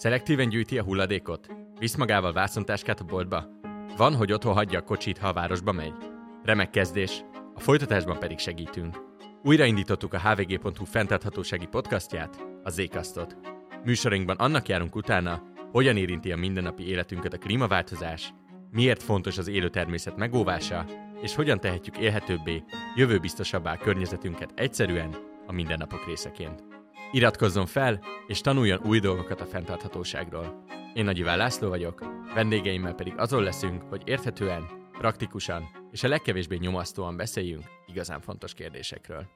Szelektíven gyűjti a hulladékot? Visz magával vászontáskát a boltba? Van, hogy otthon hagyja a kocsit, ha a városba megy? Remek kezdés, a folytatásban pedig segítünk. Újraindítottuk a hvg.hu fenntarthatósági podcastját, a Zékasztot. Műsorunkban annak járunk utána, hogyan érinti a mindennapi életünket a klímaváltozás, miért fontos az élő természet megóvása, és hogyan tehetjük élhetőbbé, jövőbiztosabbá környezetünket egyszerűen a mindennapok részeként. Iratkozzon fel, és tanuljon új dolgokat a fenntarthatóságról. Én Nagy Iván László vagyok, vendégeimmel pedig azon leszünk, hogy érthetően, praktikusan és a legkevésbé nyomasztóan beszéljünk igazán fontos kérdésekről.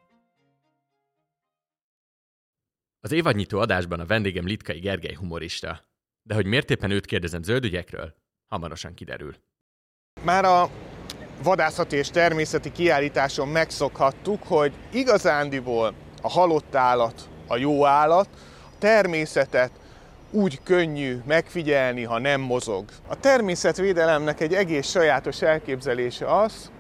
Az évadnyitó adásban a vendégem Litkai Gergely humorista. De hogy miért éppen őt kérdezem zöldügyekről, hamarosan kiderül. Már a vadászati és természeti kiállításon megszokhattuk, hogy igazándiból a halott állat a jó állat, a természetet úgy könnyű megfigyelni, ha nem mozog. A természetvédelemnek egy egész sajátos elképzelése az,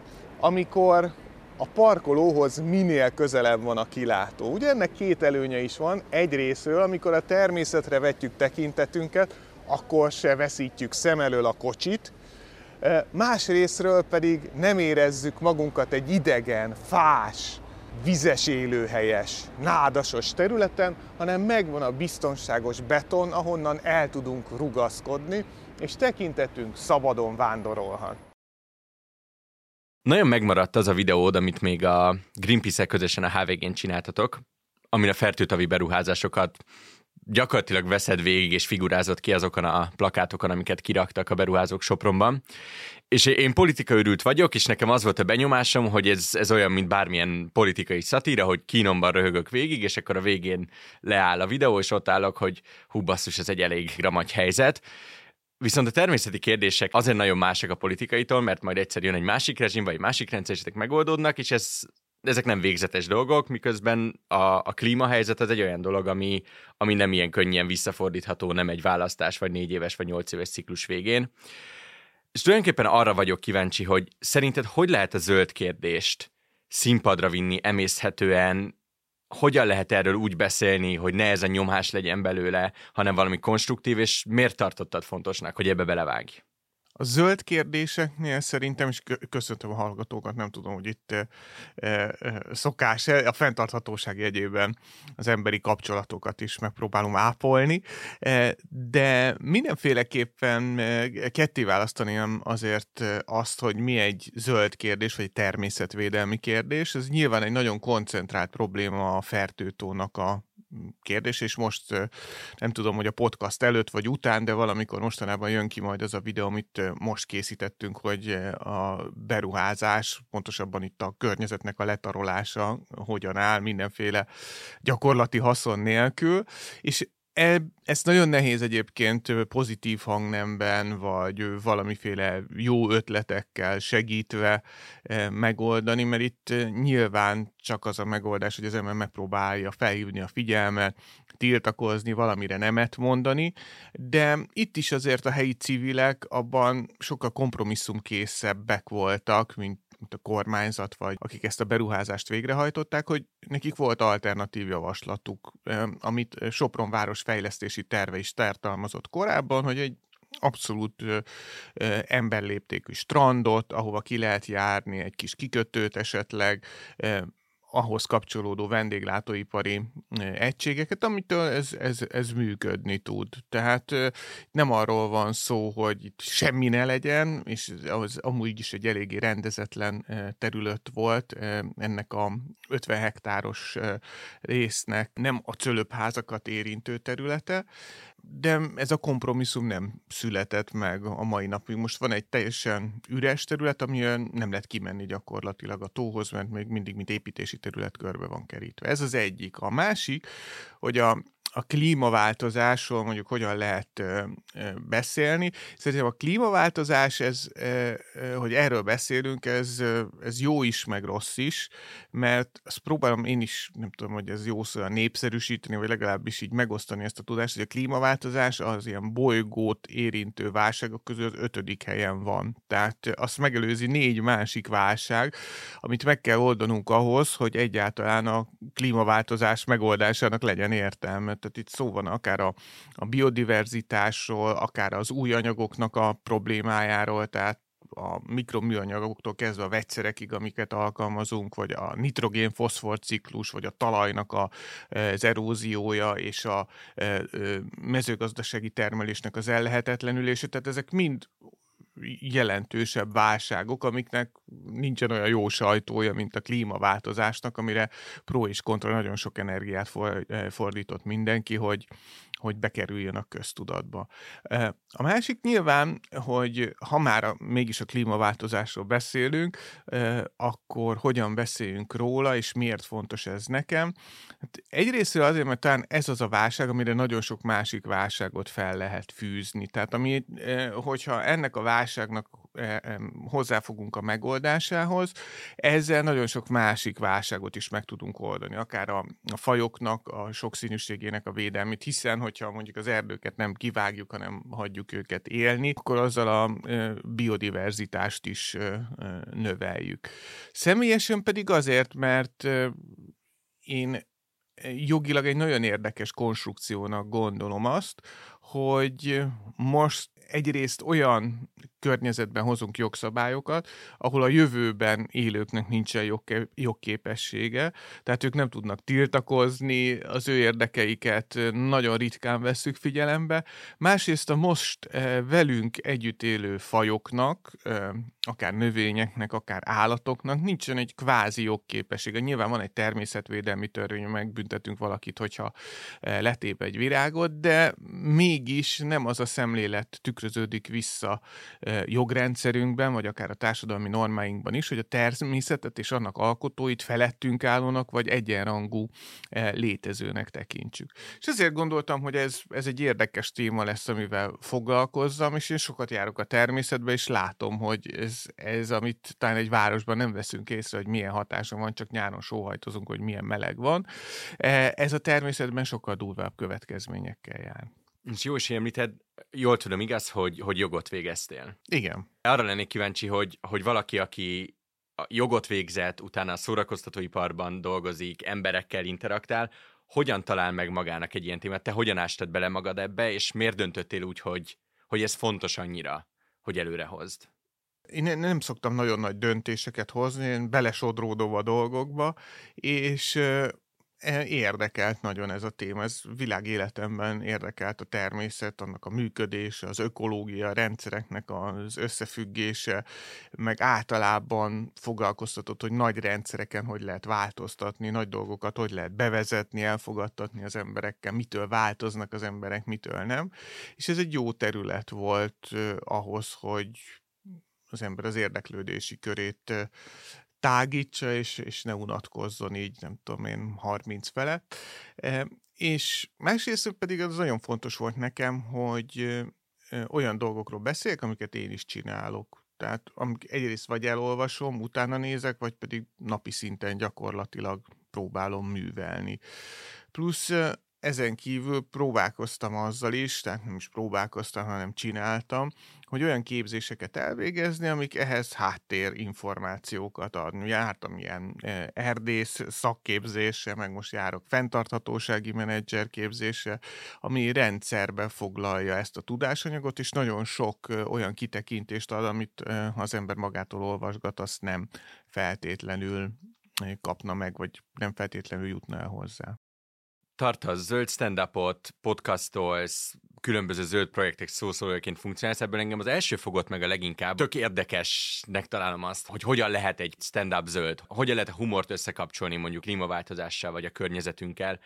amikor a parkolóhoz minél közelebb van a kilátó. Ugye ennek két előnye is van. Egyrésztről, amikor a természetre vetjük tekintetünket, akkor se veszítjük szem elől a kocsit, másrésztről pedig nem érezzük magunkat egy idegen, fás, vizes élőhelyes, nádasos területen, hanem megvan a biztonságos beton, ahonnan el tudunk rugaszkodni, és tekintetünk szabadon vándorolhat. Nagyon megmaradt az a videód, amit még a Greenpeace-el közösen a HVG-n csináltatok, amire fertőtavi beruházásokat gyakorlatilag veszed végig, és figurázott ki azokon a plakátokon, amiket kiraktak a beruházók Sopronban. És én politika örült vagyok, és nekem az volt a benyomásom, hogy ez, ez olyan, mint bármilyen politikai szatíra, hogy kínomban röhögök végig, és akkor a végén leáll a videó, és ott állok, hogy hú basszus, ez egy elég ramagy helyzet. Viszont a természeti kérdések azért nagyon másak a politikaitól, mert majd egyszer jön egy másik rezsim, vagy egy másik rendszer, és megoldódnak, és ez ezek nem végzetes dolgok, miközben a, a klímahelyzet az egy olyan dolog, ami, ami nem ilyen könnyen visszafordítható, nem egy választás, vagy négy éves, vagy nyolc éves ciklus végén. És tulajdonképpen arra vagyok kíváncsi, hogy szerinted hogy lehet a zöld kérdést színpadra vinni emészhetően, hogyan lehet erről úgy beszélni, hogy ne ez a nyomás legyen belőle, hanem valami konstruktív, és miért tartottad fontosnak, hogy ebbe belevágj? A zöld kérdéseknél szerintem, és köszöntöm a hallgatókat, nem tudom, hogy itt e, e, szokás a fenntarthatóság jegyében az emberi kapcsolatokat is megpróbálom ápolni, e, de mindenféleképpen ketté választani azért azt, hogy mi egy zöld kérdés, vagy természetvédelmi kérdés. Ez nyilván egy nagyon koncentrált probléma a fertőtónak a kérdés, és most nem tudom, hogy a podcast előtt vagy után, de valamikor mostanában jön ki majd az a videó, amit most készítettünk, hogy a beruházás, pontosabban itt a környezetnek a letarolása hogyan áll mindenféle gyakorlati haszon nélkül, és E, ezt nagyon nehéz egyébként pozitív hangnemben, vagy valamiféle jó ötletekkel segítve megoldani, mert itt nyilván csak az a megoldás, hogy az ember megpróbálja felhívni a figyelmet, tiltakozni, valamire nemet mondani, de itt is azért a helyi civilek abban sokkal kompromisszumkészebbek voltak, mint a kormányzat, vagy akik ezt a beruházást végrehajtották, hogy nekik volt alternatív javaslatuk, amit Sopron város fejlesztési terve is tartalmazott korábban, hogy egy abszolút emberléptékű strandot, ahova ki lehet járni, egy kis kikötőt esetleg, ahhoz kapcsolódó vendéglátóipari egységeket, amitől ez, ez, ez működni tud. Tehát nem arról van szó, hogy itt semmi ne legyen, és az amúgy is egy eléggé rendezetlen terület volt ennek a 50 hektáros résznek, nem a cölöpházakat érintő területe, de ez a kompromisszum nem született meg a mai napig. Most van egy teljesen üres terület, amiben nem lehet kimenni gyakorlatilag a tóhoz, mert még mindig, mint építési terület körbe van kerítve. Ez az egyik. A másik, hogy a a klímaváltozásról mondjuk hogyan lehet beszélni. Szerintem a klímaváltozás, ez, hogy erről beszélünk, ez, ez jó is, meg rossz is, mert azt próbálom én is, nem tudom, hogy ez jó szó, népszerűsíteni, vagy legalábbis így megosztani ezt a tudást, hogy a klímaváltozás az ilyen bolygót érintő válságok közül az ötödik helyen van. Tehát azt megelőzi négy másik válság, amit meg kell oldanunk ahhoz, hogy egyáltalán a klímaváltozás megoldásának legyen értelme tehát itt szó van akár a, a biodiverzitásról, akár az új anyagoknak a problémájáról, tehát a mikroműanyagoktól kezdve a vegyszerekig, amiket alkalmazunk, vagy a nitrogén-foszfor ciklus, vagy a talajnak a, az eróziója és a mezőgazdasági termelésnek az ellehetetlenülése, tehát ezek mind jelentősebb válságok, amiknek nincsen olyan jó sajtója, mint a klímaváltozásnak, amire pro és kontra nagyon sok energiát fordított mindenki, hogy, hogy bekerüljön a köztudatba. A másik nyilván, hogy ha már a, mégis a klímaváltozásról beszélünk, akkor hogyan beszéljünk róla, és miért fontos ez nekem? Hát egyrészt azért, mert talán ez az a válság, amire nagyon sok másik válságot fel lehet fűzni. Tehát ami, hogyha ennek a válságnak hozzáfogunk a megoldásához, ezzel nagyon sok másik válságot is meg tudunk oldani, akár a, a fajoknak, a sokszínűségének a védelmét, hiszen hogyha mondjuk az erdőket nem kivágjuk, hanem hagyjuk őket élni, akkor azzal a biodiverzitást is növeljük. Személyesen pedig azért, mert én jogilag egy nagyon érdekes konstrukciónak gondolom azt, hogy most egyrészt olyan környezetben hozunk jogszabályokat, ahol a jövőben élőknek nincsen jogke- jogképessége, tehát ők nem tudnak tiltakozni, az ő érdekeiket nagyon ritkán veszük figyelembe. Másrészt a most velünk együtt élő fajoknak, akár növényeknek, akár állatoknak nincsen egy kvázi jogképessége. Nyilván van egy természetvédelmi törvény, megbüntetünk valakit, hogyha letép egy virágot, de mégis nem az a szemlélet tükröződik vissza jogrendszerünkben, vagy akár a társadalmi normáinkban is, hogy a természetet és annak alkotóit felettünk állónak, vagy egyenrangú létezőnek tekintsük. És ezért gondoltam, hogy ez, ez egy érdekes téma lesz, amivel foglalkozzam, és én sokat járok a természetbe, és látom, hogy ez, ez amit talán egy városban nem veszünk észre, hogy milyen hatása van, csak nyáron sóhajtozunk, hogy milyen meleg van. Ez a természetben sokkal durvább következményekkel jár. És jó is említed, jól tudom, igaz, hogy, hogy jogot végeztél. Igen. Arra lennék kíváncsi, hogy, hogy valaki, aki jogot végzett, utána a szórakoztatóiparban dolgozik, emberekkel interaktál, hogyan talál meg magának egy ilyen témát? Te hogyan ástad bele magad ebbe, és miért döntöttél úgy, hogy, hogy ez fontos annyira, hogy előre hozd? Én nem szoktam nagyon nagy döntéseket hozni, én belesodródom a dolgokba, és érdekelt nagyon ez a téma, ez világéletemben érdekelt a természet, annak a működése, az ökológia, a rendszereknek az összefüggése, meg általában foglalkoztatott, hogy nagy rendszereken hogy lehet változtatni, nagy dolgokat hogy lehet bevezetni, elfogadtatni az emberekkel, mitől változnak az emberek, mitől nem. És ez egy jó terület volt ahhoz, hogy az ember az érdeklődési körét tágítsa, és, és ne unatkozzon így, nem tudom én, 30 felett. E, és másrészt pedig az nagyon fontos volt nekem, hogy olyan dolgokról beszéljek, amiket én is csinálok. Tehát amik egyrészt vagy elolvasom, utána nézek, vagy pedig napi szinten gyakorlatilag próbálom művelni. Plusz ezen kívül próbálkoztam azzal is, tehát nem is próbálkoztam, hanem csináltam, hogy olyan képzéseket elvégezni, amik ehhez háttér információkat adni. Jártam ilyen e, erdész szakképzése, meg most járok fenntarthatósági menedzser képzése, ami rendszerbe foglalja ezt a tudásanyagot, és nagyon sok e, olyan kitekintést ad, amit e, az ember magától olvasgat, azt nem feltétlenül kapna meg, vagy nem feltétlenül jutna el hozzá tartasz zöld stand-upot, podcastolsz, különböző zöld projektek szószólóként funkcionálsz, ebből engem az első fogott meg a leginkább. Tök érdekesnek találom azt, hogy hogyan lehet egy stand-up zöld, hogyan lehet a humort összekapcsolni mondjuk klímaváltozással vagy a környezetünkkel.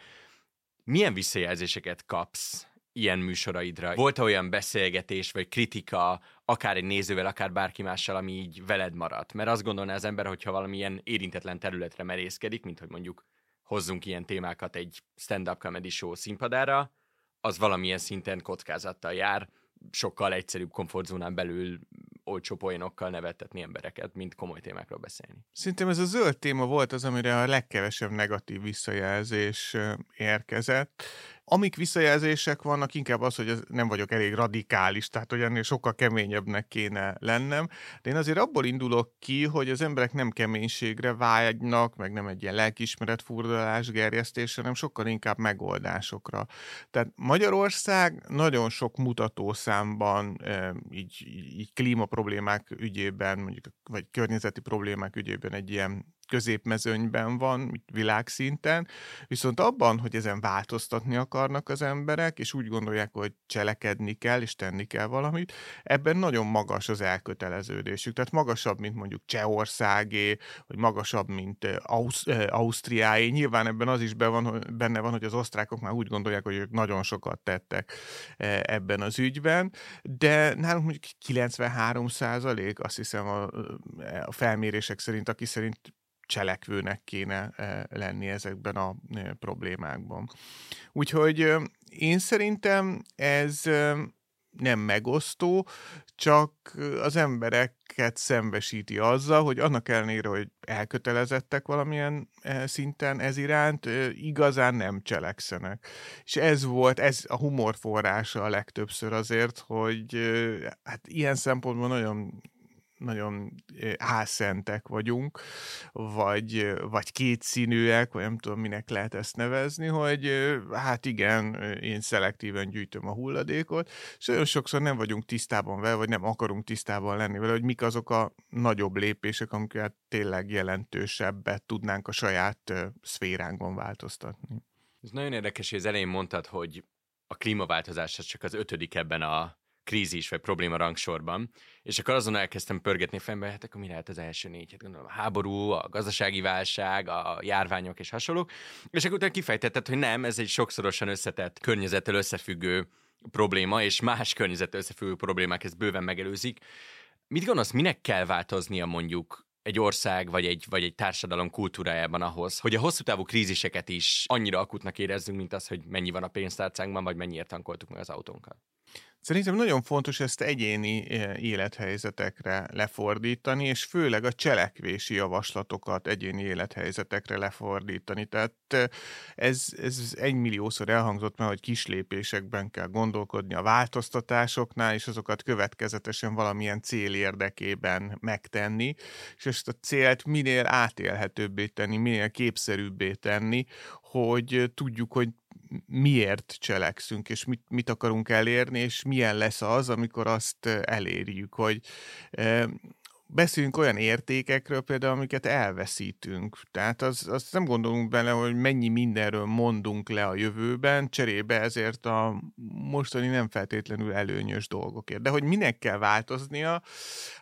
Milyen visszajelzéseket kapsz ilyen műsoraidra? Volt olyan beszélgetés vagy kritika, akár egy nézővel, akár bárki mással, ami így veled maradt? Mert azt gondolná az ember, hogyha valamilyen érintetlen területre merészkedik, mint hogy mondjuk hozzunk ilyen témákat egy stand-up comedy show színpadára, az valamilyen szinten kockázattal jár, sokkal egyszerűbb komfortzónán belül olcsó poénokkal nevettetni embereket, mint komoly témákról beszélni. Szerintem ez a zöld téma volt az, amire a legkevesebb negatív visszajelzés érkezett. Amik visszajelzések vannak, inkább az, hogy nem vagyok elég radikális, tehát hogy ennél sokkal keményebbnek kéne lennem. De én azért abból indulok ki, hogy az emberek nem keménységre vágynak, meg nem egy ilyen lelkiismeret furdalás, gerjesztés, hanem sokkal inkább megoldásokra. Tehát Magyarország nagyon sok mutatószámban, így, így klíma problémák ügyében, mondjuk, vagy környezeti problémák ügyében egy ilyen középmezőnyben van világszinten, viszont abban, hogy ezen változtatni akarnak az emberek, és úgy gondolják, hogy cselekedni kell, és tenni kell valamit, ebben nagyon magas az elköteleződésük. Tehát magasabb, mint mondjuk Csehországé, vagy magasabb, mint Ausz- Ausztriáé. Nyilván ebben az is benne van, hogy az osztrákok már úgy gondolják, hogy ők nagyon sokat tettek ebben az ügyben, de nálunk mondjuk 93 százalék, azt hiszem a, a felmérések szerint, aki szerint cselekvőnek kéne eh, lenni ezekben a eh, problémákban. Úgyhogy én szerintem ez nem megosztó, csak az embereket szembesíti azzal, hogy annak ellenére, hogy elkötelezettek valamilyen eh, szinten ez iránt, igazán nem cselekszenek. És ez volt, ez a humor forrása a legtöbbször azért, hogy hát ilyen szempontból nagyon nagyon álszentek vagyunk, vagy, vagy kétszínűek, vagy nem tudom, minek lehet ezt nevezni, hogy hát igen, én szelektíven gyűjtöm a hulladékot, és nagyon sokszor nem vagyunk tisztában vele, vagy nem akarunk tisztában lenni vele, hogy mik azok a nagyobb lépések, amiket tényleg jelentősebbet tudnánk a saját szféránkban változtatni. Ez nagyon érdekes, hogy az elején mondtad, hogy a klímaváltozás az csak az ötödik ebben a krízis vagy probléma rangsorban, és akkor azon elkezdtem pörgetni fejembe, hát akkor mi lehet az első négy? Hát gondolom a háború, a gazdasági válság, a járványok és hasonlók, és akkor utána kifejtetted, hogy nem, ez egy sokszorosan összetett, környezettel összefüggő probléma, és más környezettel összefüggő problémák ezt bőven megelőzik. Mit gondolsz, minek kell változnia mondjuk egy ország vagy egy, vagy egy társadalom kultúrájában ahhoz, hogy a hosszú távú kríziseket is annyira akutnak érezzünk, mint az, hogy mennyi van a pénztárcánkban, vagy mennyiért tankoltuk meg az autónkat. Szerintem nagyon fontos ezt egyéni eh, élethelyzetekre lefordítani, és főleg a cselekvési javaslatokat egyéni élethelyzetekre lefordítani. Tehát eh, ez, ez egymilliószor elhangzott már, hogy kis lépésekben kell gondolkodni a változtatásoknál, és azokat következetesen valamilyen cél érdekében megtenni, és ezt a célt minél átélhetőbbé tenni, minél képszerűbbé tenni, hogy tudjuk, hogy miért cselekszünk, és mit, mit akarunk elérni, és milyen lesz az, amikor azt elérjük, hogy beszéljünk olyan értékekről például, amiket elveszítünk. Tehát az, azt nem gondolunk bele, hogy mennyi mindenről mondunk le a jövőben, cserébe ezért a mostani nem feltétlenül előnyös dolgokért. De hogy minek kell változnia,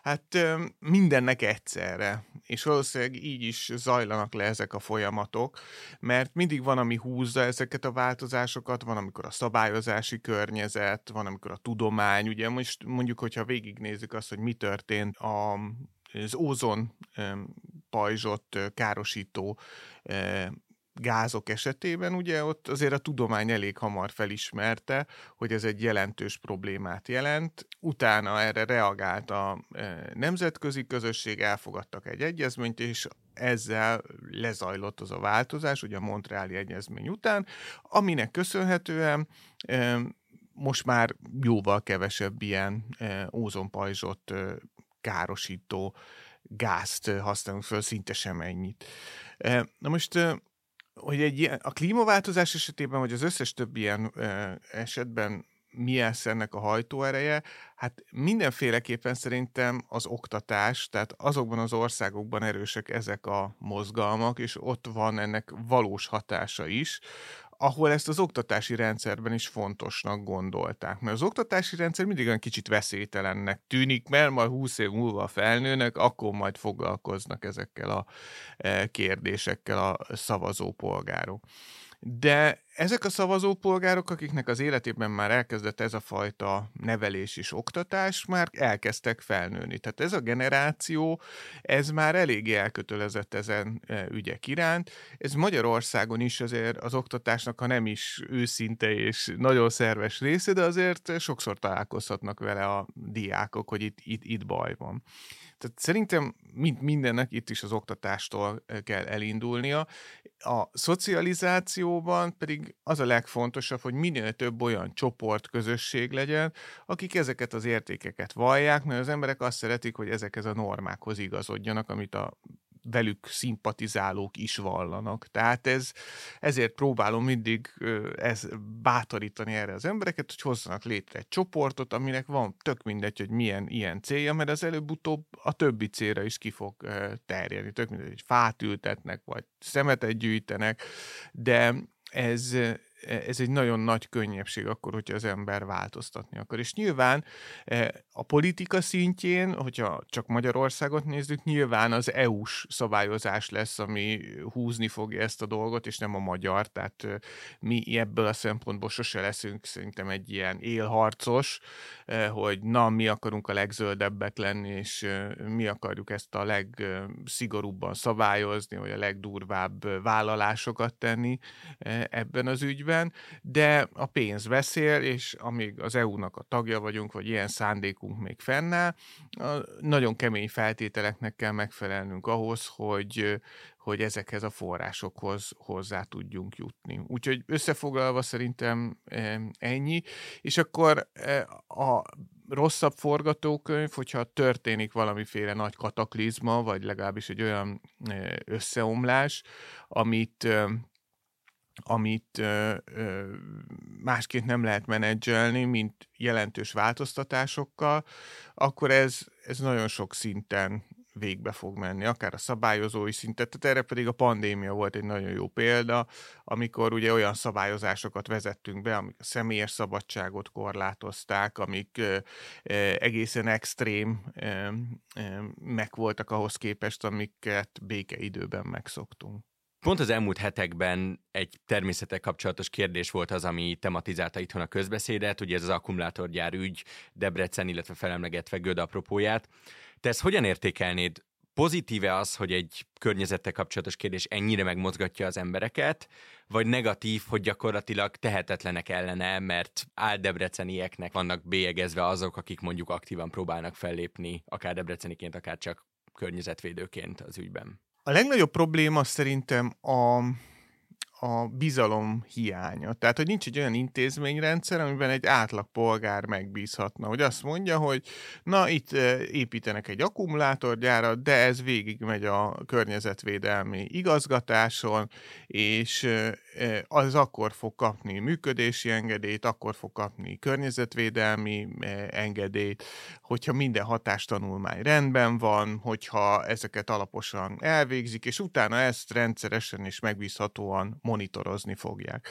hát mindennek egyszerre. És valószínűleg így is zajlanak le ezek a folyamatok, mert mindig van, ami húzza ezeket a változásokat, van, amikor a szabályozási környezet, van, amikor a tudomány, ugye most mondjuk, hogyha végignézzük azt, hogy mi történt a az ózon pajzsot károsító gázok esetében, ugye ott azért a tudomány elég hamar felismerte, hogy ez egy jelentős problémát jelent. Utána erre reagált a nemzetközi közösség, elfogadtak egy egyezményt, és ezzel lezajlott az a változás, ugye a Montreali Egyezmény után, aminek köszönhetően most már jóval kevesebb ilyen ózonpajzsot károsító gázt használunk föl, szinte sem ennyit. Na most, hogy egy ilyen, a klímaváltozás esetében, vagy az összes többi ilyen esetben mi lesz ennek a hajtóereje? Hát mindenféleképpen szerintem az oktatás, tehát azokban az országokban erősek ezek a mozgalmak, és ott van ennek valós hatása is, ahol ezt az oktatási rendszerben is fontosnak gondolták. Mert az oktatási rendszer mindig olyan kicsit veszélytelennek tűnik, mert majd 20 év múlva felnőnek, akkor majd foglalkoznak ezekkel a e, kérdésekkel a szavazópolgárok. De ezek a szavazópolgárok, akiknek az életében már elkezdett ez a fajta nevelés és oktatás, már elkezdtek felnőni. Tehát ez a generáció, ez már eléggé elkötelezett ezen e, ügyek iránt. Ez Magyarországon is azért az oktatásnak, ha nem is őszinte és nagyon szerves része, de azért sokszor találkozhatnak vele a diákok, hogy itt, itt, itt baj van. Tehát szerintem mint mindennek itt is az oktatástól kell elindulnia. A szocializációban pedig az a legfontosabb, hogy minél több olyan csoport, közösség legyen, akik ezeket az értékeket vallják, mert az emberek azt szeretik, hogy ezekhez a normákhoz igazodjanak, amit a velük szimpatizálók is vallanak. Tehát ez, ezért próbálom mindig ez, bátorítani erre az embereket, hogy hozzanak létre egy csoportot, aminek van tök mindegy, hogy milyen ilyen célja, mert az előbb-utóbb a többi célra is ki fog terjedni. Tök mindegy, hogy fát ültetnek, vagy szemetet gyűjtenek, de ez, ez egy nagyon nagy könnyebbség akkor, hogyha az ember változtatni akar. És nyilván e, a politika szintjén, hogyha csak Magyarországot nézzük, nyilván az EU-s szabályozás lesz, ami húzni fogja ezt a dolgot, és nem a magyar. Tehát e, mi ebből a szempontból sose leszünk szerintem egy ilyen élharcos, e, hogy na, mi akarunk a legzöldebbek lenni, és mi akarjuk ezt a legszigorúbban szabályozni, vagy a legdurvább vállalásokat tenni ebben az ügyben ügyben, de a pénz beszél, és amíg az EU-nak a tagja vagyunk, vagy ilyen szándékunk még fennáll, nagyon kemény feltételeknek kell megfelelnünk ahhoz, hogy, hogy ezekhez a forrásokhoz hozzá tudjunk jutni. Úgyhogy összefoglalva szerintem ennyi, és akkor a rosszabb forgatókönyv, hogyha történik valamiféle nagy kataklizma, vagy legalábbis egy olyan összeomlás, amit amit másként nem lehet menedzselni, mint jelentős változtatásokkal, akkor ez, ez nagyon sok szinten végbe fog menni, akár a szabályozói szintet, tehát erre pedig a pandémia volt egy nagyon jó példa, amikor ugye olyan szabályozásokat vezettünk be, amik a személyes szabadságot korlátozták, amik ö, ö, egészen extrém ö, ö, meg voltak ahhoz képest, amiket békeidőben megszoktunk. Pont az elmúlt hetekben egy természetek kapcsolatos kérdés volt az, ami tematizálta itthon a közbeszédet, ugye ez az akkumulátorgyár ügy, Debrecen, illetve felemlegetve Göd apropóját. Te ezt hogyan értékelnéd? Pozitíve az, hogy egy környezettel kapcsolatos kérdés ennyire megmozgatja az embereket, vagy negatív, hogy gyakorlatilag tehetetlenek ellene, mert áldebrecenieknek vannak bélyegezve azok, akik mondjuk aktívan próbálnak fellépni, akár debreceniként, akár csak környezetvédőként az ügyben? A legnagyobb probléma szerintem a, a bizalom hiánya. Tehát, hogy nincs egy olyan intézményrendszer, amiben egy átlag polgár megbízhatna, hogy azt mondja, hogy na, itt építenek egy akkumulátorgyárat, de ez végig megy a környezetvédelmi igazgatáson, és az akkor fog kapni működési engedélyt, akkor fog kapni környezetvédelmi engedélyt, hogyha minden hatástanulmány rendben van, hogyha ezeket alaposan elvégzik, és utána ezt rendszeresen és megbízhatóan monitorozni fogják.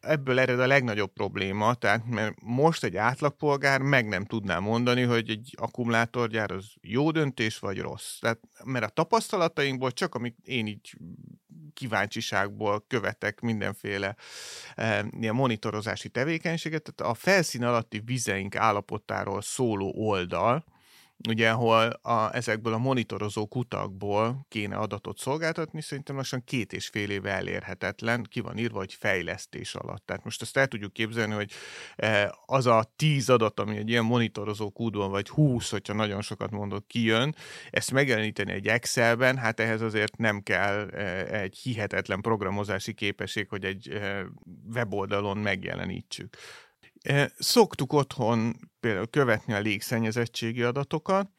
Ebből ered a legnagyobb probléma, tehát mert most egy átlagpolgár meg nem tudná mondani, hogy egy akkumulátorgyár az jó döntés vagy rossz. Tehát, mert a tapasztalatainkból csak amit én így kíváncsiságból követek mindenféle e, ilyen monitorozási tevékenységet, tehát a felszín alatti vizeink állapotáról szóló oldal, ugye, ahol a, ezekből a monitorozó kutakból kéne adatot szolgáltatni, szerintem lassan két és fél éve elérhetetlen, ki van írva, hogy fejlesztés alatt. Tehát most ezt el tudjuk képzelni, hogy e, az a tíz adat, ami egy ilyen monitorozó kútban, vagy húsz, hogyha nagyon sokat mondok, kijön, ezt megjeleníteni egy Excelben, hát ehhez azért nem kell e, egy hihetetlen programozási képesség, hogy egy e, weboldalon megjelenítsük. Szoktuk otthon például követni a légszennyezettségi adatokat,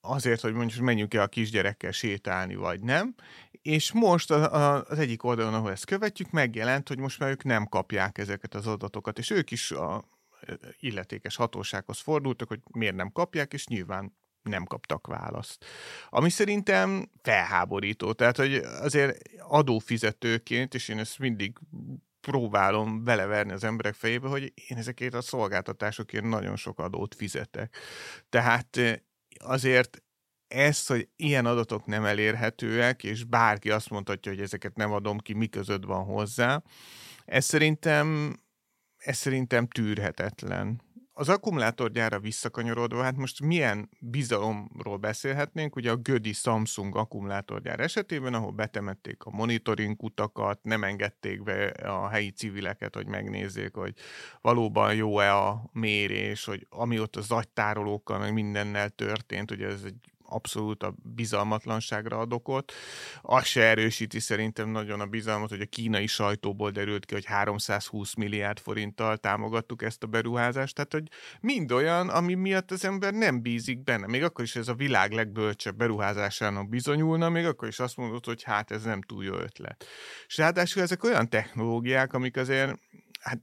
azért, hogy mondjuk menjünk el a kisgyerekkel sétálni, vagy nem. És most az egyik oldalon, ahol ezt követjük, megjelent, hogy most már ők nem kapják ezeket az adatokat, és ők is a illetékes hatósághoz fordultak, hogy miért nem kapják, és nyilván nem kaptak választ. Ami szerintem felháborító. Tehát, hogy azért adófizetőként, és én ezt mindig próbálom beleverni az emberek fejébe, hogy én ezekért a szolgáltatásokért nagyon sok adót fizetek. Tehát eh, azért ezt, hogy ilyen adatok nem elérhetőek, és bárki azt mondhatja, hogy ezeket nem adom ki, mi között van hozzá, ez szerintem, ez szerintem tűrhetetlen az akkumulátorgyára visszakanyarodva, hát most milyen bizalomról beszélhetnénk, ugye a Gödi Samsung akkumulátorgyár esetében, ahol betemették a monitoring utakat, nem engedték be a helyi civileket, hogy megnézzék, hogy valóban jó-e a mérés, hogy ami ott a zagytárolókkal, meg mindennel történt, ugye ez egy abszolút a bizalmatlanságra ad okot. Az se erősíti szerintem nagyon a bizalmat, hogy a kínai sajtóból derült ki, hogy 320 milliárd forinttal támogattuk ezt a beruházást. Tehát, hogy mind olyan, ami miatt az ember nem bízik benne. Még akkor is ez a világ legbölcsebb beruházásának bizonyulna, még akkor is azt mondod, hogy hát ez nem túl jó ötlet. És ráadásul ezek olyan technológiák, amik azért hát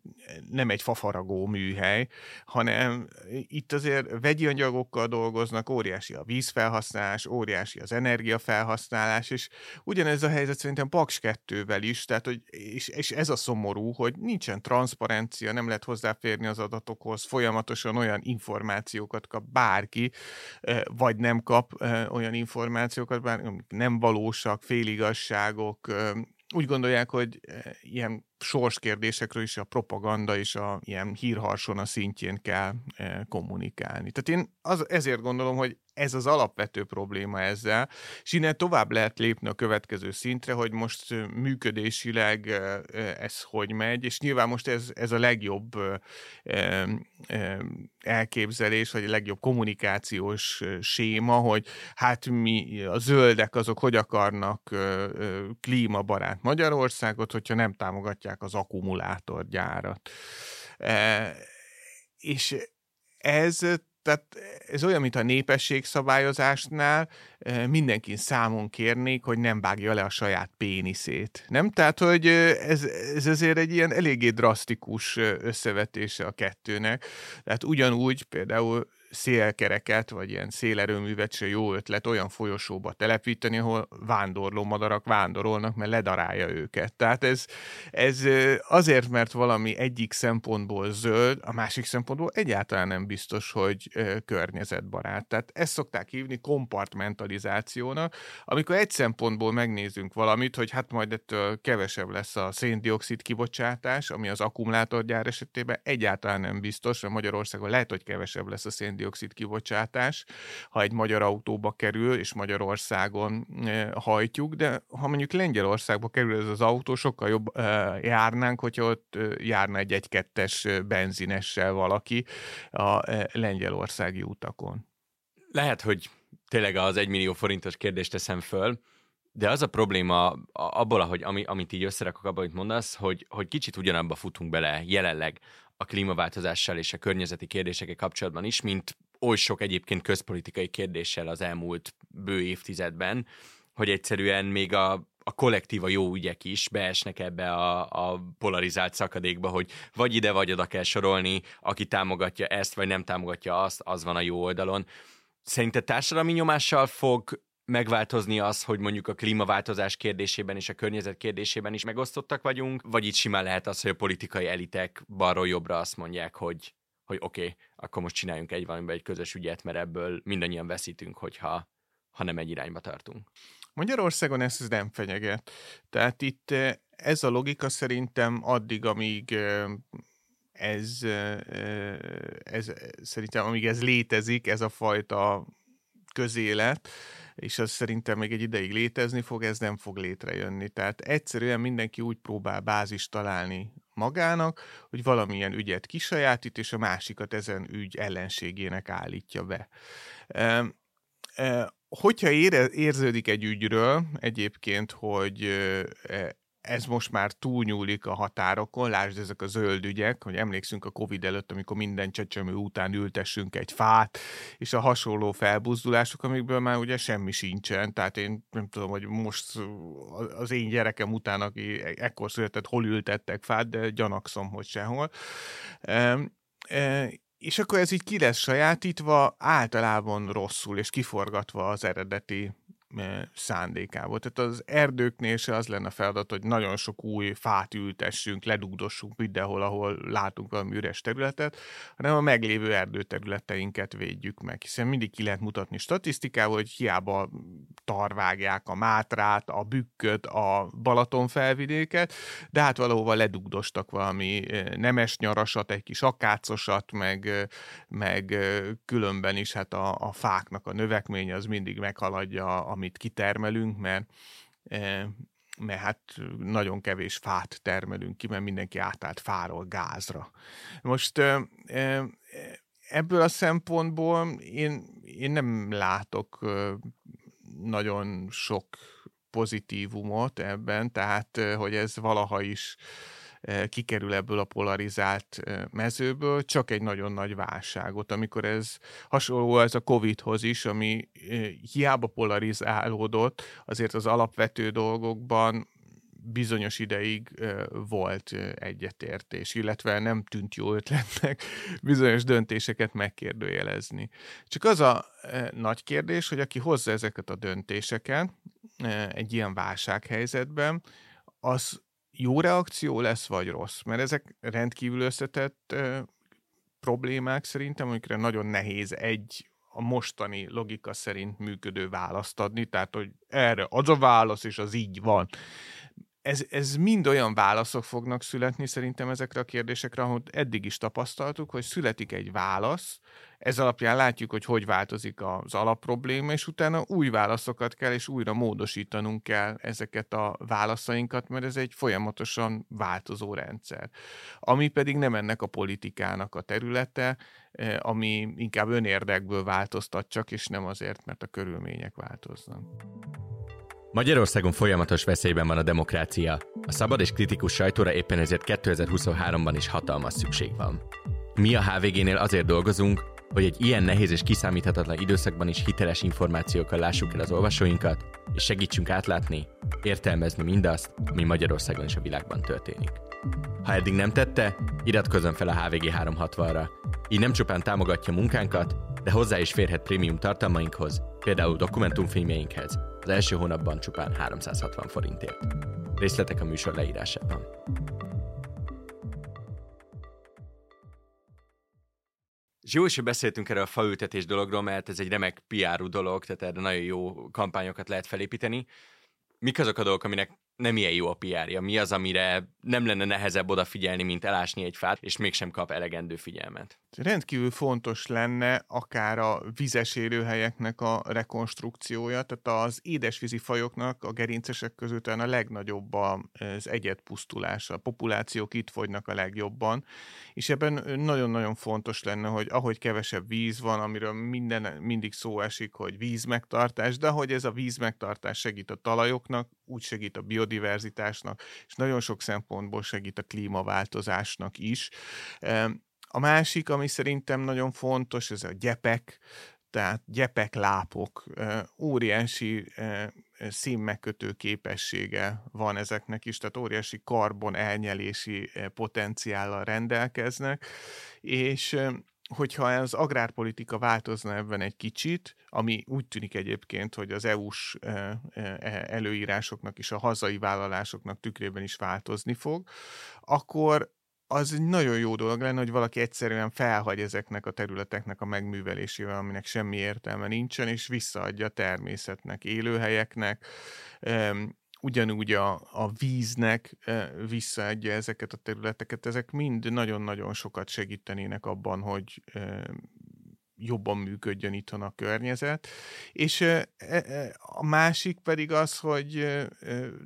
nem egy fafaragó műhely, hanem itt azért vegyi anyagokkal dolgoznak, óriási a vízfelhasználás, óriási az energiafelhasználás, és ugyanez a helyzet szerintem Paks 2-vel is, tehát, hogy, és, és ez a szomorú, hogy nincsen transzparencia, nem lehet hozzáférni az adatokhoz, folyamatosan olyan információkat kap bárki, vagy nem kap olyan információkat, bár nem valósak, féligasságok, úgy gondolják, hogy ilyen sorskérdésekről is a propaganda és a ilyen hírharson a szintjén kell kommunikálni. Tehát én az, ezért gondolom, hogy ez az alapvető probléma ezzel, és innen tovább lehet lépni a következő szintre, hogy most működésileg ez hogy megy, és nyilván most ez, ez a legjobb elképzelés, vagy a legjobb kommunikációs séma, hogy hát mi a zöldek azok hogy akarnak klímabarát Magyarországot, hogyha nem támogatják az akkumulátorgyárat. És ez tehát ez olyan, mint a népességszabályozásnál mindenkin számon kérnék, hogy nem vágja le a saját péniszét. Nem? Tehát, hogy ez, ez azért egy ilyen eléggé drasztikus összevetése a kettőnek. Tehát ugyanúgy például szélkereket, vagy ilyen szélerőművet se jó ötlet olyan folyosóba telepíteni, ahol vándorló madarak vándorolnak, mert ledarálja őket. Tehát ez, ez azért, mert valami egyik szempontból zöld, a másik szempontból egyáltalán nem biztos, hogy környezetbarát. Tehát ezt szokták hívni kompartmentalizációnak, amikor egy szempontból megnézünk valamit, hogy hát majd ettől kevesebb lesz a széndiokszid kibocsátás, ami az akkumulátorgyár esetében egyáltalán nem biztos, mert Magyarországon lehet, hogy kevesebb lesz a széndiokszid széndiokszid kibocsátás, ha egy magyar autóba kerül, és Magyarországon hajtjuk, de ha mondjuk Lengyelországba kerül ez az autó, sokkal jobb járnánk, hogyha ott járna egy 1-2-es benzinessel valaki a lengyelországi utakon. Lehet, hogy tényleg az 1 millió forintos kérdést teszem föl, de az a probléma abból, ahogy, ami, amit így összerakok abban, amit mondasz, hogy, hogy kicsit ugyanabba futunk bele jelenleg a klímaváltozással és a környezeti kérdésekkel kapcsolatban is, mint oly sok egyébként közpolitikai kérdéssel az elmúlt bő évtizedben, hogy egyszerűen még a, a kollektíva jó ügyek is beesnek ebbe a, a polarizált szakadékba, hogy vagy ide, vagy oda kell sorolni, aki támogatja ezt, vagy nem támogatja azt, az van a jó oldalon. Szerinted társadalmi nyomással fog megváltozni az, hogy mondjuk a klímaváltozás kérdésében és a környezet kérdésében is megosztottak vagyunk, vagy itt simán lehet az, hogy a politikai elitek balról jobbra azt mondják, hogy, hogy oké, okay, akkor most csináljunk egy valamiben egy közös ügyet, mert ebből mindannyian veszítünk, hogyha ha nem egy irányba tartunk. Magyarországon ez nem fenyeget. Tehát itt eh, ez a logika szerintem addig, amíg eh, ez, eh, ez szerintem amíg ez létezik, ez a fajta közélet, és az szerintem még egy ideig létezni fog, ez nem fog létrejönni. Tehát egyszerűen mindenki úgy próbál bázist találni magának, hogy valamilyen ügyet kisajátít, és a másikat ezen ügy ellenségének állítja be. Hogyha ére, érződik egy ügyről egyébként, hogy e, ez most már túlnyúlik a határokon, lásd ezek a zöld ügyek, hogy emlékszünk a Covid előtt, amikor minden csecsemő után ültessünk egy fát, és a hasonló felbuzdulások, amikből már ugye semmi sincsen, tehát én nem tudom, hogy most az én gyerekem után, aki ekkor született, hol ültettek fát, de gyanakszom, hogy sehol. E, és akkor ez így ki lesz sajátítva, általában rosszul, és kiforgatva az eredeti szándékából. Tehát az erdőknél se az lenne feladat, hogy nagyon sok új fát ültessünk, ledugdossunk mindenhol, ahol látunk valami üres területet, hanem a meglévő erdőterületeinket védjük meg. Hiszen mindig ki lehet mutatni statisztikával, hogy hiába tarvágják a Mátrát, a Bükköt, a Balaton felvidéket, de hát valahova ledugdostak valami nemes nyarasat, egy kis akácosat, meg, meg különben is hát a, a fáknak a növekmény az mindig meghaladja a amit kitermelünk, mert eh, mert hát nagyon kevés fát termelünk ki, mert mindenki átállt fáról gázra. Most eh, eh, ebből a szempontból én, én nem látok nagyon sok pozitívumot ebben, tehát hogy ez valaha is kikerül ebből a polarizált mezőből, csak egy nagyon nagy válságot, amikor ez hasonló ez a Covid-hoz is, ami hiába polarizálódott, azért az alapvető dolgokban bizonyos ideig volt egyetértés, illetve nem tűnt jó ötletnek bizonyos döntéseket megkérdőjelezni. Csak az a nagy kérdés, hogy aki hozza ezeket a döntéseket egy ilyen válsághelyzetben, az jó reakció lesz, vagy rossz? Mert ezek rendkívül összetett problémák szerintem, amikre nagyon nehéz egy a mostani logika szerint működő választ adni, tehát hogy erre az a válasz, és az így van ez, ez mind olyan válaszok fognak születni szerintem ezekre a kérdésekre, ahogy eddig is tapasztaltuk, hogy születik egy válasz, ez alapján látjuk, hogy hogy változik az alapprobléma, és utána új válaszokat kell, és újra módosítanunk kell ezeket a válaszainkat, mert ez egy folyamatosan változó rendszer. Ami pedig nem ennek a politikának a területe, eh, ami inkább önérdekből változtat csak, és nem azért, mert a körülmények változnak. Magyarországon folyamatos veszélyben van a demokrácia. A szabad és kritikus sajtóra éppen ezért 2023-ban is hatalmas szükség van. Mi a HVG-nél azért dolgozunk, hogy egy ilyen nehéz és kiszámíthatatlan időszakban is hiteles információkkal lássuk el az olvasóinkat, és segítsünk átlátni, értelmezni mindazt, ami Magyarországon és a világban történik. Ha eddig nem tette, iratkozzon fel a HVG 360-ra. Így nem csupán támogatja munkánkat, de hozzá is férhet prémium tartalmainkhoz, például dokumentumfilmjeinkhez, az első hónapban csupán 360 forintért. Részletek a műsor leírásában. És jó is, hogy beszéltünk erről a faültetés dologról, mert ez egy remek pr dolog, tehát erre nagyon jó kampányokat lehet felépíteni. Mik azok a dolgok, aminek nem ilyen jó a PR-ja? Mi az, amire nem lenne nehezebb odafigyelni, mint elásni egy fát, és mégsem kap elegendő figyelmet? Rendkívül fontos lenne akár a vizes élőhelyeknek a rekonstrukciója, tehát az édesvízi fajoknak a gerincesek között a legnagyobb az egyetpusztulás, a populációk itt fogynak a legjobban, és ebben nagyon-nagyon fontos lenne, hogy ahogy kevesebb víz van, amiről minden, mindig szó esik, hogy vízmegtartás, de hogy ez a vízmegtartás segít a talajoknak, úgy segít a biodiverzitásnak, és nagyon sok szempontból segít a klímaváltozásnak is. A másik, ami szerintem nagyon fontos, ez a gyepek, tehát gyepek, lápok, óriási színmegkötő képessége van ezeknek is, tehát óriási karbon elnyelési potenciállal rendelkeznek, és hogyha az agrárpolitika változna ebben egy kicsit, ami úgy tűnik egyébként, hogy az EU-s előírásoknak és a hazai vállalásoknak tükrében is változni fog, akkor az egy nagyon jó dolog lenne, hogy valaki egyszerűen felhagy ezeknek a területeknek a megművelésével, aminek semmi értelme nincsen, és visszaadja a természetnek, élőhelyeknek, ugyanúgy a, a víznek visszaadja ezeket a területeket. Ezek mind nagyon-nagyon sokat segítenének abban, hogy jobban működjön itthon a környezet. És e, e, a másik pedig az, hogy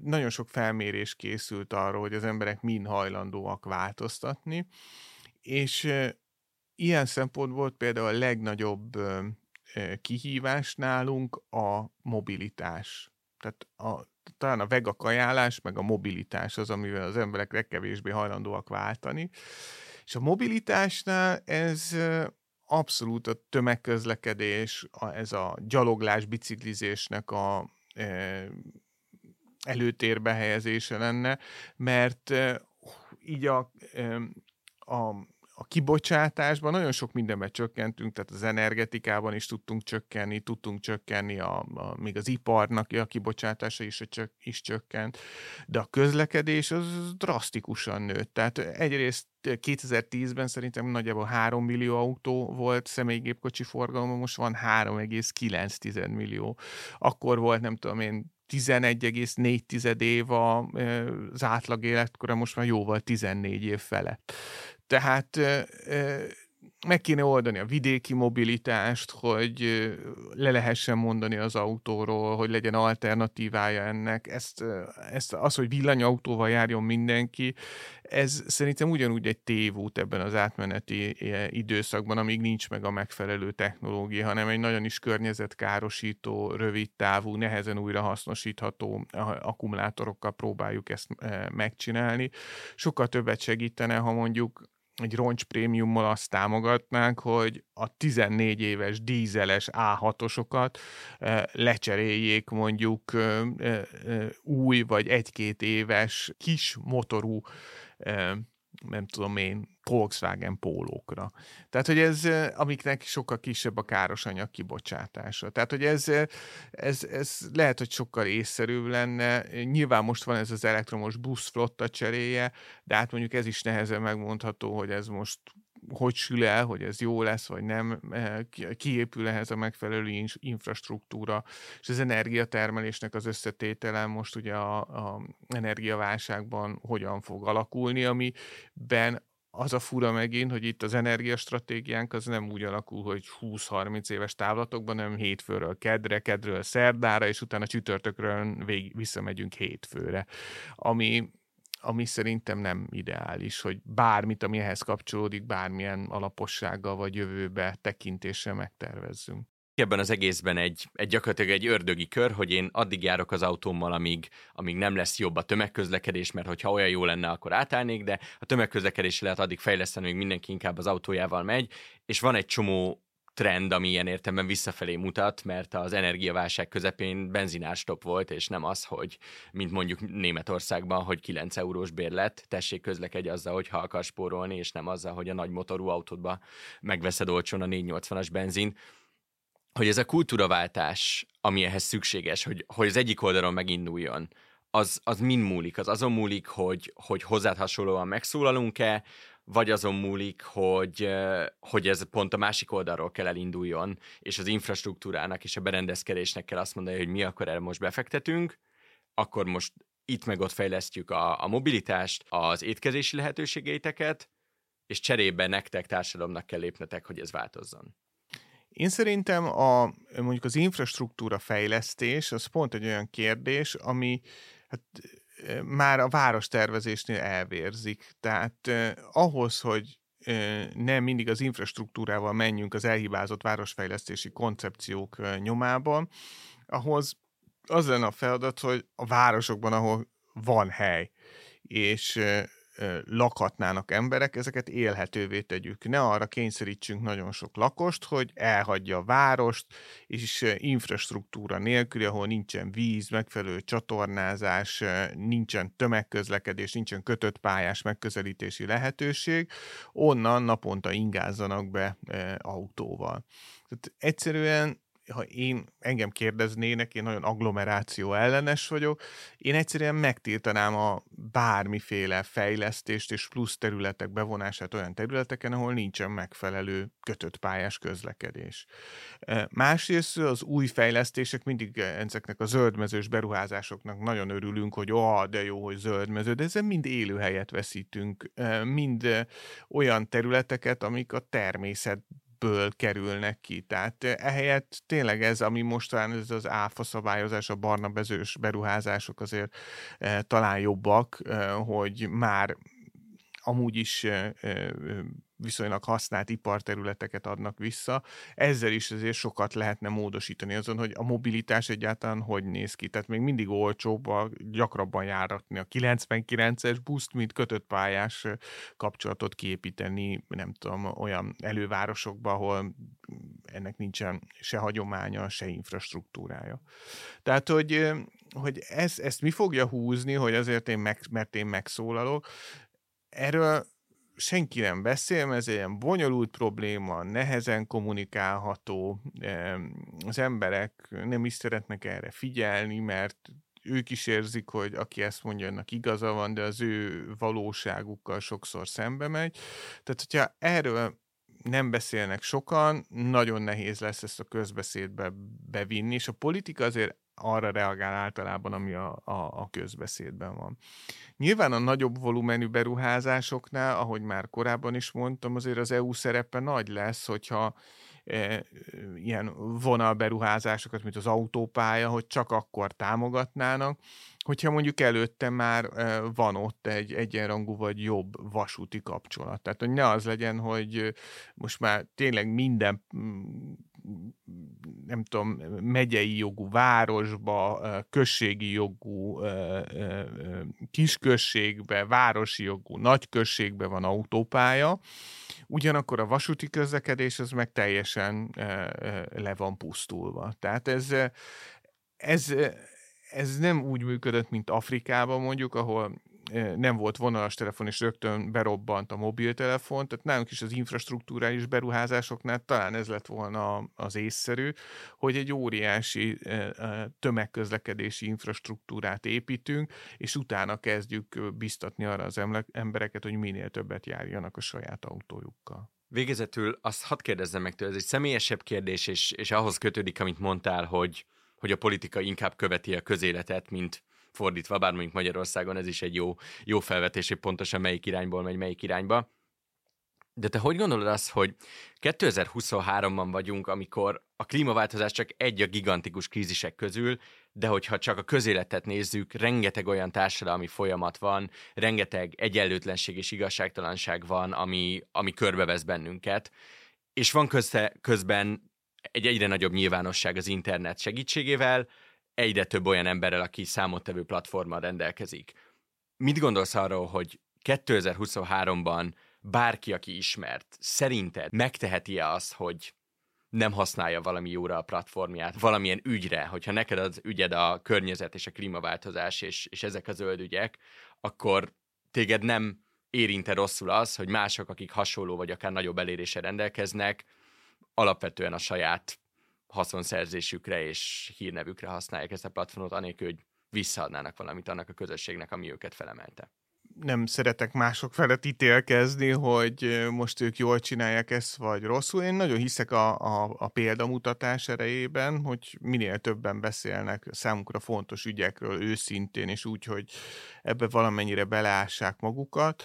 nagyon sok felmérés készült arról, hogy az emberek mind hajlandóak változtatni, és ilyen szempontból például a legnagyobb kihívás nálunk a mobilitás. Tehát a, talán a vega kajálás, meg a mobilitás az, amivel az emberek legkevésbé hajlandóak váltani. És a mobilitásnál ez abszolút a tömegközlekedés, a, ez a gyaloglás, biciklizésnek a e, előtérbe helyezése lenne, mert e, így a, e, a a kibocsátásban nagyon sok mindenben csökkentünk, tehát az energetikában is tudtunk csökkenni, tudtunk csökkenni, a, a, még az iparnak a kibocsátása is, csök, is csökkent, de a közlekedés az drasztikusan nőtt. Tehát egyrészt 2010-ben szerintem nagyjából 3 millió autó volt személygépkocsi forgalma, most van 3,9 millió. Akkor volt, nem tudom én, 11,4 év az átlag életkora, most már jóval 14 év felett. Tehát meg kéne oldani a vidéki mobilitást, hogy le lehessen mondani az autóról, hogy legyen alternatívája ennek. Ezt, ezt az, hogy villanyautóval járjon mindenki, ez szerintem ugyanúgy egy tévút ebben az átmeneti időszakban, amíg nincs meg a megfelelő technológia, hanem egy nagyon is környezetkárosító, rövid távú, nehezen újra hasznosítható akkumulátorokkal próbáljuk ezt megcsinálni. Sokkal többet segítene, ha mondjuk egy roncs prémiummal azt támogatnánk, hogy a 14 éves dízeles A6-osokat lecseréljék mondjuk új vagy egy-két éves kis motorú nem tudom én, Volkswagen pólókra. Tehát, hogy ez, amiknek sokkal kisebb a káros anyag kibocsátása. Tehát, hogy ez, ez, ez lehet, hogy sokkal észszerűbb lenne. Nyilván most van ez az elektromos buszflotta cseréje, de hát mondjuk ez is nehezen megmondható, hogy ez most hogy sül el, hogy ez jó lesz, vagy nem, eh, kiépül ehhez a megfelelő infrastruktúra, és az energiatermelésnek az összetétele most ugye a, a energiaválságban hogyan fog alakulni, amiben az a fura megint, hogy itt az energiastratégiánk az nem úgy alakul, hogy 20-30 éves távlatokban, hanem hétfőről kedre, kedről szerdára, és utána csütörtökről vég, visszamegyünk hétfőre. Ami ami szerintem nem ideális, hogy bármit, ami ehhez kapcsolódik, bármilyen alapossággal vagy jövőbe tekintéssel megtervezzünk. Ebben az egészben egy, egy gyakorlatilag egy ördögi kör, hogy én addig járok az autómmal, amíg, amíg nem lesz jobb a tömegközlekedés, mert hogyha olyan jó lenne, akkor átállnék, de a tömegközlekedés lehet addig fejleszteni, hogy mindenki inkább az autójával megy, és van egy csomó trend, ami ilyen értelemben visszafelé mutat, mert az energiaválság közepén benzinárstop volt, és nem az, hogy mint mondjuk Németországban, hogy 9 eurós bérlet, tessék közlekedj azzal, hogy ha akarsz spórolni, és nem azzal, hogy a nagy motorú autódba megveszed olcsón a 480-as benzin. Hogy ez a kultúraváltás, ami ehhez szükséges, hogy, hogy az egyik oldalon meginduljon, az, az mind múlik? Az azon múlik, hogy, hogy hozzád hasonlóan megszólalunk-e, vagy azon múlik, hogy, hogy ez pont a másik oldalról kell elinduljon, és az infrastruktúrának és a berendezkedésnek kell azt mondani, hogy mi akkor erre most befektetünk, akkor most itt meg ott fejlesztjük a, a mobilitást, az étkezési lehetőségeiteket, és cserébe nektek, társadalomnak kell lépnetek, hogy ez változzon. Én szerintem a, mondjuk az infrastruktúra fejlesztés, az pont egy olyan kérdés, ami hát már a várostervezésnél elvérzik. Tehát eh, ahhoz, hogy eh, nem mindig az infrastruktúrával menjünk az elhibázott városfejlesztési koncepciók eh, nyomában, ahhoz az lenne a feladat, hogy a városokban, ahol van hely, és lakhatnának emberek, ezeket élhetővé tegyük. Ne arra kényszerítsünk nagyon sok lakost, hogy elhagyja a várost, és infrastruktúra nélkül, ahol nincsen víz, megfelelő csatornázás, nincsen tömegközlekedés, nincsen kötött pályás megközelítési lehetőség, onnan naponta ingázzanak be autóval. Tehát egyszerűen ha én engem kérdeznének, én nagyon agglomeráció ellenes vagyok, én egyszerűen megtiltanám a bármiféle fejlesztést és plusz területek bevonását olyan területeken, ahol nincsen megfelelő kötött pályás közlekedés. Másrészt az új fejlesztések mindig ezeknek a zöldmezős beruházásoknak nagyon örülünk, hogy oh, de jó, hogy zöldmező, de ezzel mind élőhelyet veszítünk, mind olyan területeket, amik a természet ből kerülnek ki. Tehát ehelyett tényleg ez, ami mostan ez az áfa szabályozás, a barna bezős beruházások azért talán jobbak, hogy már amúgy is viszonylag használt iparterületeket adnak vissza. Ezzel is azért sokat lehetne módosítani azon, hogy a mobilitás egyáltalán hogy néz ki. Tehát még mindig olcsóbb, a, gyakrabban járatni a 99-es buszt, mint kötött pályás kapcsolatot kiépíteni, nem tudom, olyan elővárosokba, ahol ennek nincsen se hagyománya, se infrastruktúrája. Tehát, hogy, hogy ez, ezt mi fogja húzni, hogy azért én meg, mert én megszólalok, erről senki nem beszél, mert ez egy ilyen bonyolult probléma, nehezen kommunikálható, az emberek nem is szeretnek erre figyelni, mert ők is érzik, hogy aki ezt mondja, annak igaza van, de az ő valóságukkal sokszor szembe megy. Tehát, hogyha erről nem beszélnek sokan, nagyon nehéz lesz ezt a közbeszédbe bevinni, és a politika azért arra reagál általában, ami a, a, a közbeszédben van. Nyilván a nagyobb volumenű beruházásoknál, ahogy már korábban is mondtam, azért az EU szerepe nagy lesz, hogyha e, ilyen vonalberuházásokat, mint az autópálya, hogy csak akkor támogatnának, hogyha mondjuk előtte már van ott egy egyenrangú vagy jobb vasúti kapcsolat. Tehát, hogy ne az legyen, hogy most már tényleg minden nem tudom, megyei jogú városba, községi jogú kisközségbe, városi jogú nagyközségbe van autópálya, ugyanakkor a vasúti közlekedés az meg teljesen le van pusztulva. Tehát ez, ez ez nem úgy működött, mint Afrikában mondjuk, ahol nem volt vonalas telefon, és rögtön berobbant a mobiltelefon, tehát nálunk is az infrastruktúrális beruházásoknál talán ez lett volna az észszerű, hogy egy óriási tömegközlekedési infrastruktúrát építünk, és utána kezdjük biztatni arra az embereket, hogy minél többet járjanak a saját autójukkal. Végezetül azt hadd kérdezzem meg tőle, ez egy személyesebb kérdés, és, és ahhoz kötődik, amit mondtál, hogy hogy a politika inkább követi a közéletet, mint fordítva, bár mondjuk Magyarországon ez is egy jó, jó felvetés, hogy pontosan melyik irányból megy melyik irányba. De te hogy gondolod azt, hogy 2023-ban vagyunk, amikor a klímaváltozás csak egy a gigantikus krízisek közül, de hogyha csak a közéletet nézzük, rengeteg olyan társadalmi folyamat van, rengeteg egyenlőtlenség és igazságtalanság van, ami, ami körbevesz bennünket, és van közte, közben egy egyre nagyobb nyilvánosság az internet segítségével, egyre több olyan emberrel, aki számottevő platformmal rendelkezik. Mit gondolsz arról, hogy 2023-ban bárki, aki ismert, szerinted megteheti-e azt, hogy nem használja valami jóra a platformját, valamilyen ügyre, hogyha neked az ügyed a környezet és a klímaváltozás és, és ezek a zöld ügyek, akkor téged nem érinte rosszul az, hogy mások, akik hasonló vagy akár nagyobb elérése rendelkeznek, alapvetően a saját haszonszerzésükre és hírnevükre használják ezt a platformot, anélkül, hogy visszaadnának valamit annak a közösségnek, ami őket felemelte. Nem szeretek mások felett ítélkezni, hogy most ők jól csinálják ezt, vagy rosszul. Én nagyon hiszek a, a, a példamutatás erejében, hogy minél többen beszélnek számukra fontos ügyekről őszintén, és úgy, hogy ebbe valamennyire beleássák magukat,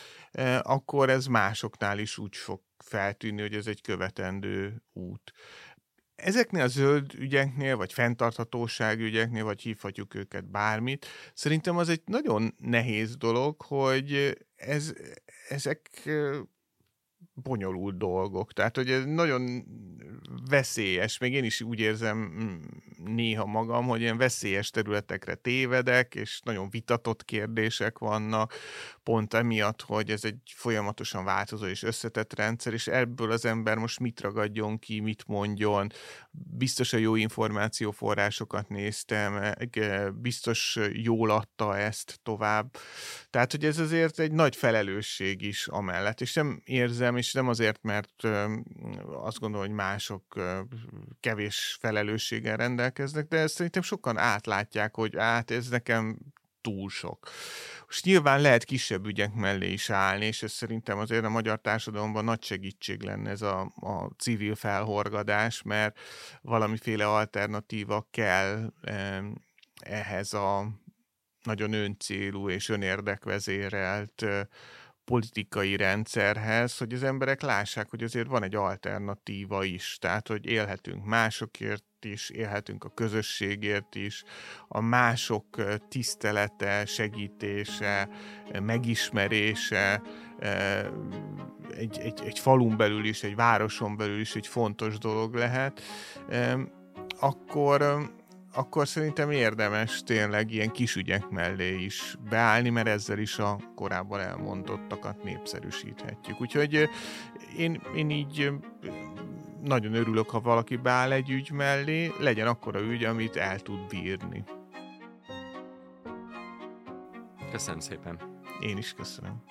akkor ez másoknál is úgy fog feltűnni, hogy ez egy követendő út. Ezeknél a zöld ügyeknél, vagy fenntarthatóság ügyeknél, vagy hívhatjuk őket bármit, szerintem az egy nagyon nehéz dolog, hogy ez, ezek bonyolult dolgok. Tehát, hogy ez nagyon veszélyes, még én is úgy érzem mm, néha magam, hogy ilyen veszélyes területekre tévedek, és nagyon vitatott kérdések vannak, pont emiatt, hogy ez egy folyamatosan változó és összetett rendszer, és ebből az ember most mit ragadjon ki, mit mondjon. Biztos a jó információforrásokat néztem, biztos jól adta ezt tovább. Tehát, hogy ez azért egy nagy felelősség is amellett, és nem érzem, és nem azért, mert azt gondolom, hogy mások kevés felelősséggel rendelkeznek, de ezt szerintem sokan átlátják, hogy át ez nekem túl sok. Most nyilván lehet kisebb ügyek mellé is állni, és ez szerintem azért a magyar társadalomban nagy segítség lenne ez a, a civil felhorgadás, mert valamiféle alternatíva kell ehhez a nagyon öncélú és önérdekvezérelt politikai rendszerhez, hogy az emberek lássák, hogy azért van egy alternatíva is, tehát hogy élhetünk másokért is, élhetünk a közösségért is, a mások tisztelete, segítése, megismerése, egy, egy, egy falun belül is, egy városon belül is egy fontos dolog lehet, akkor akkor szerintem érdemes tényleg ilyen kis ügyek mellé is beállni, mert ezzel is a korábban elmondottakat népszerűsíthetjük. Úgyhogy én, én így nagyon örülök, ha valaki beáll egy ügy mellé, legyen akkora ügy, amit el tud bírni. Köszönöm szépen. Én is köszönöm.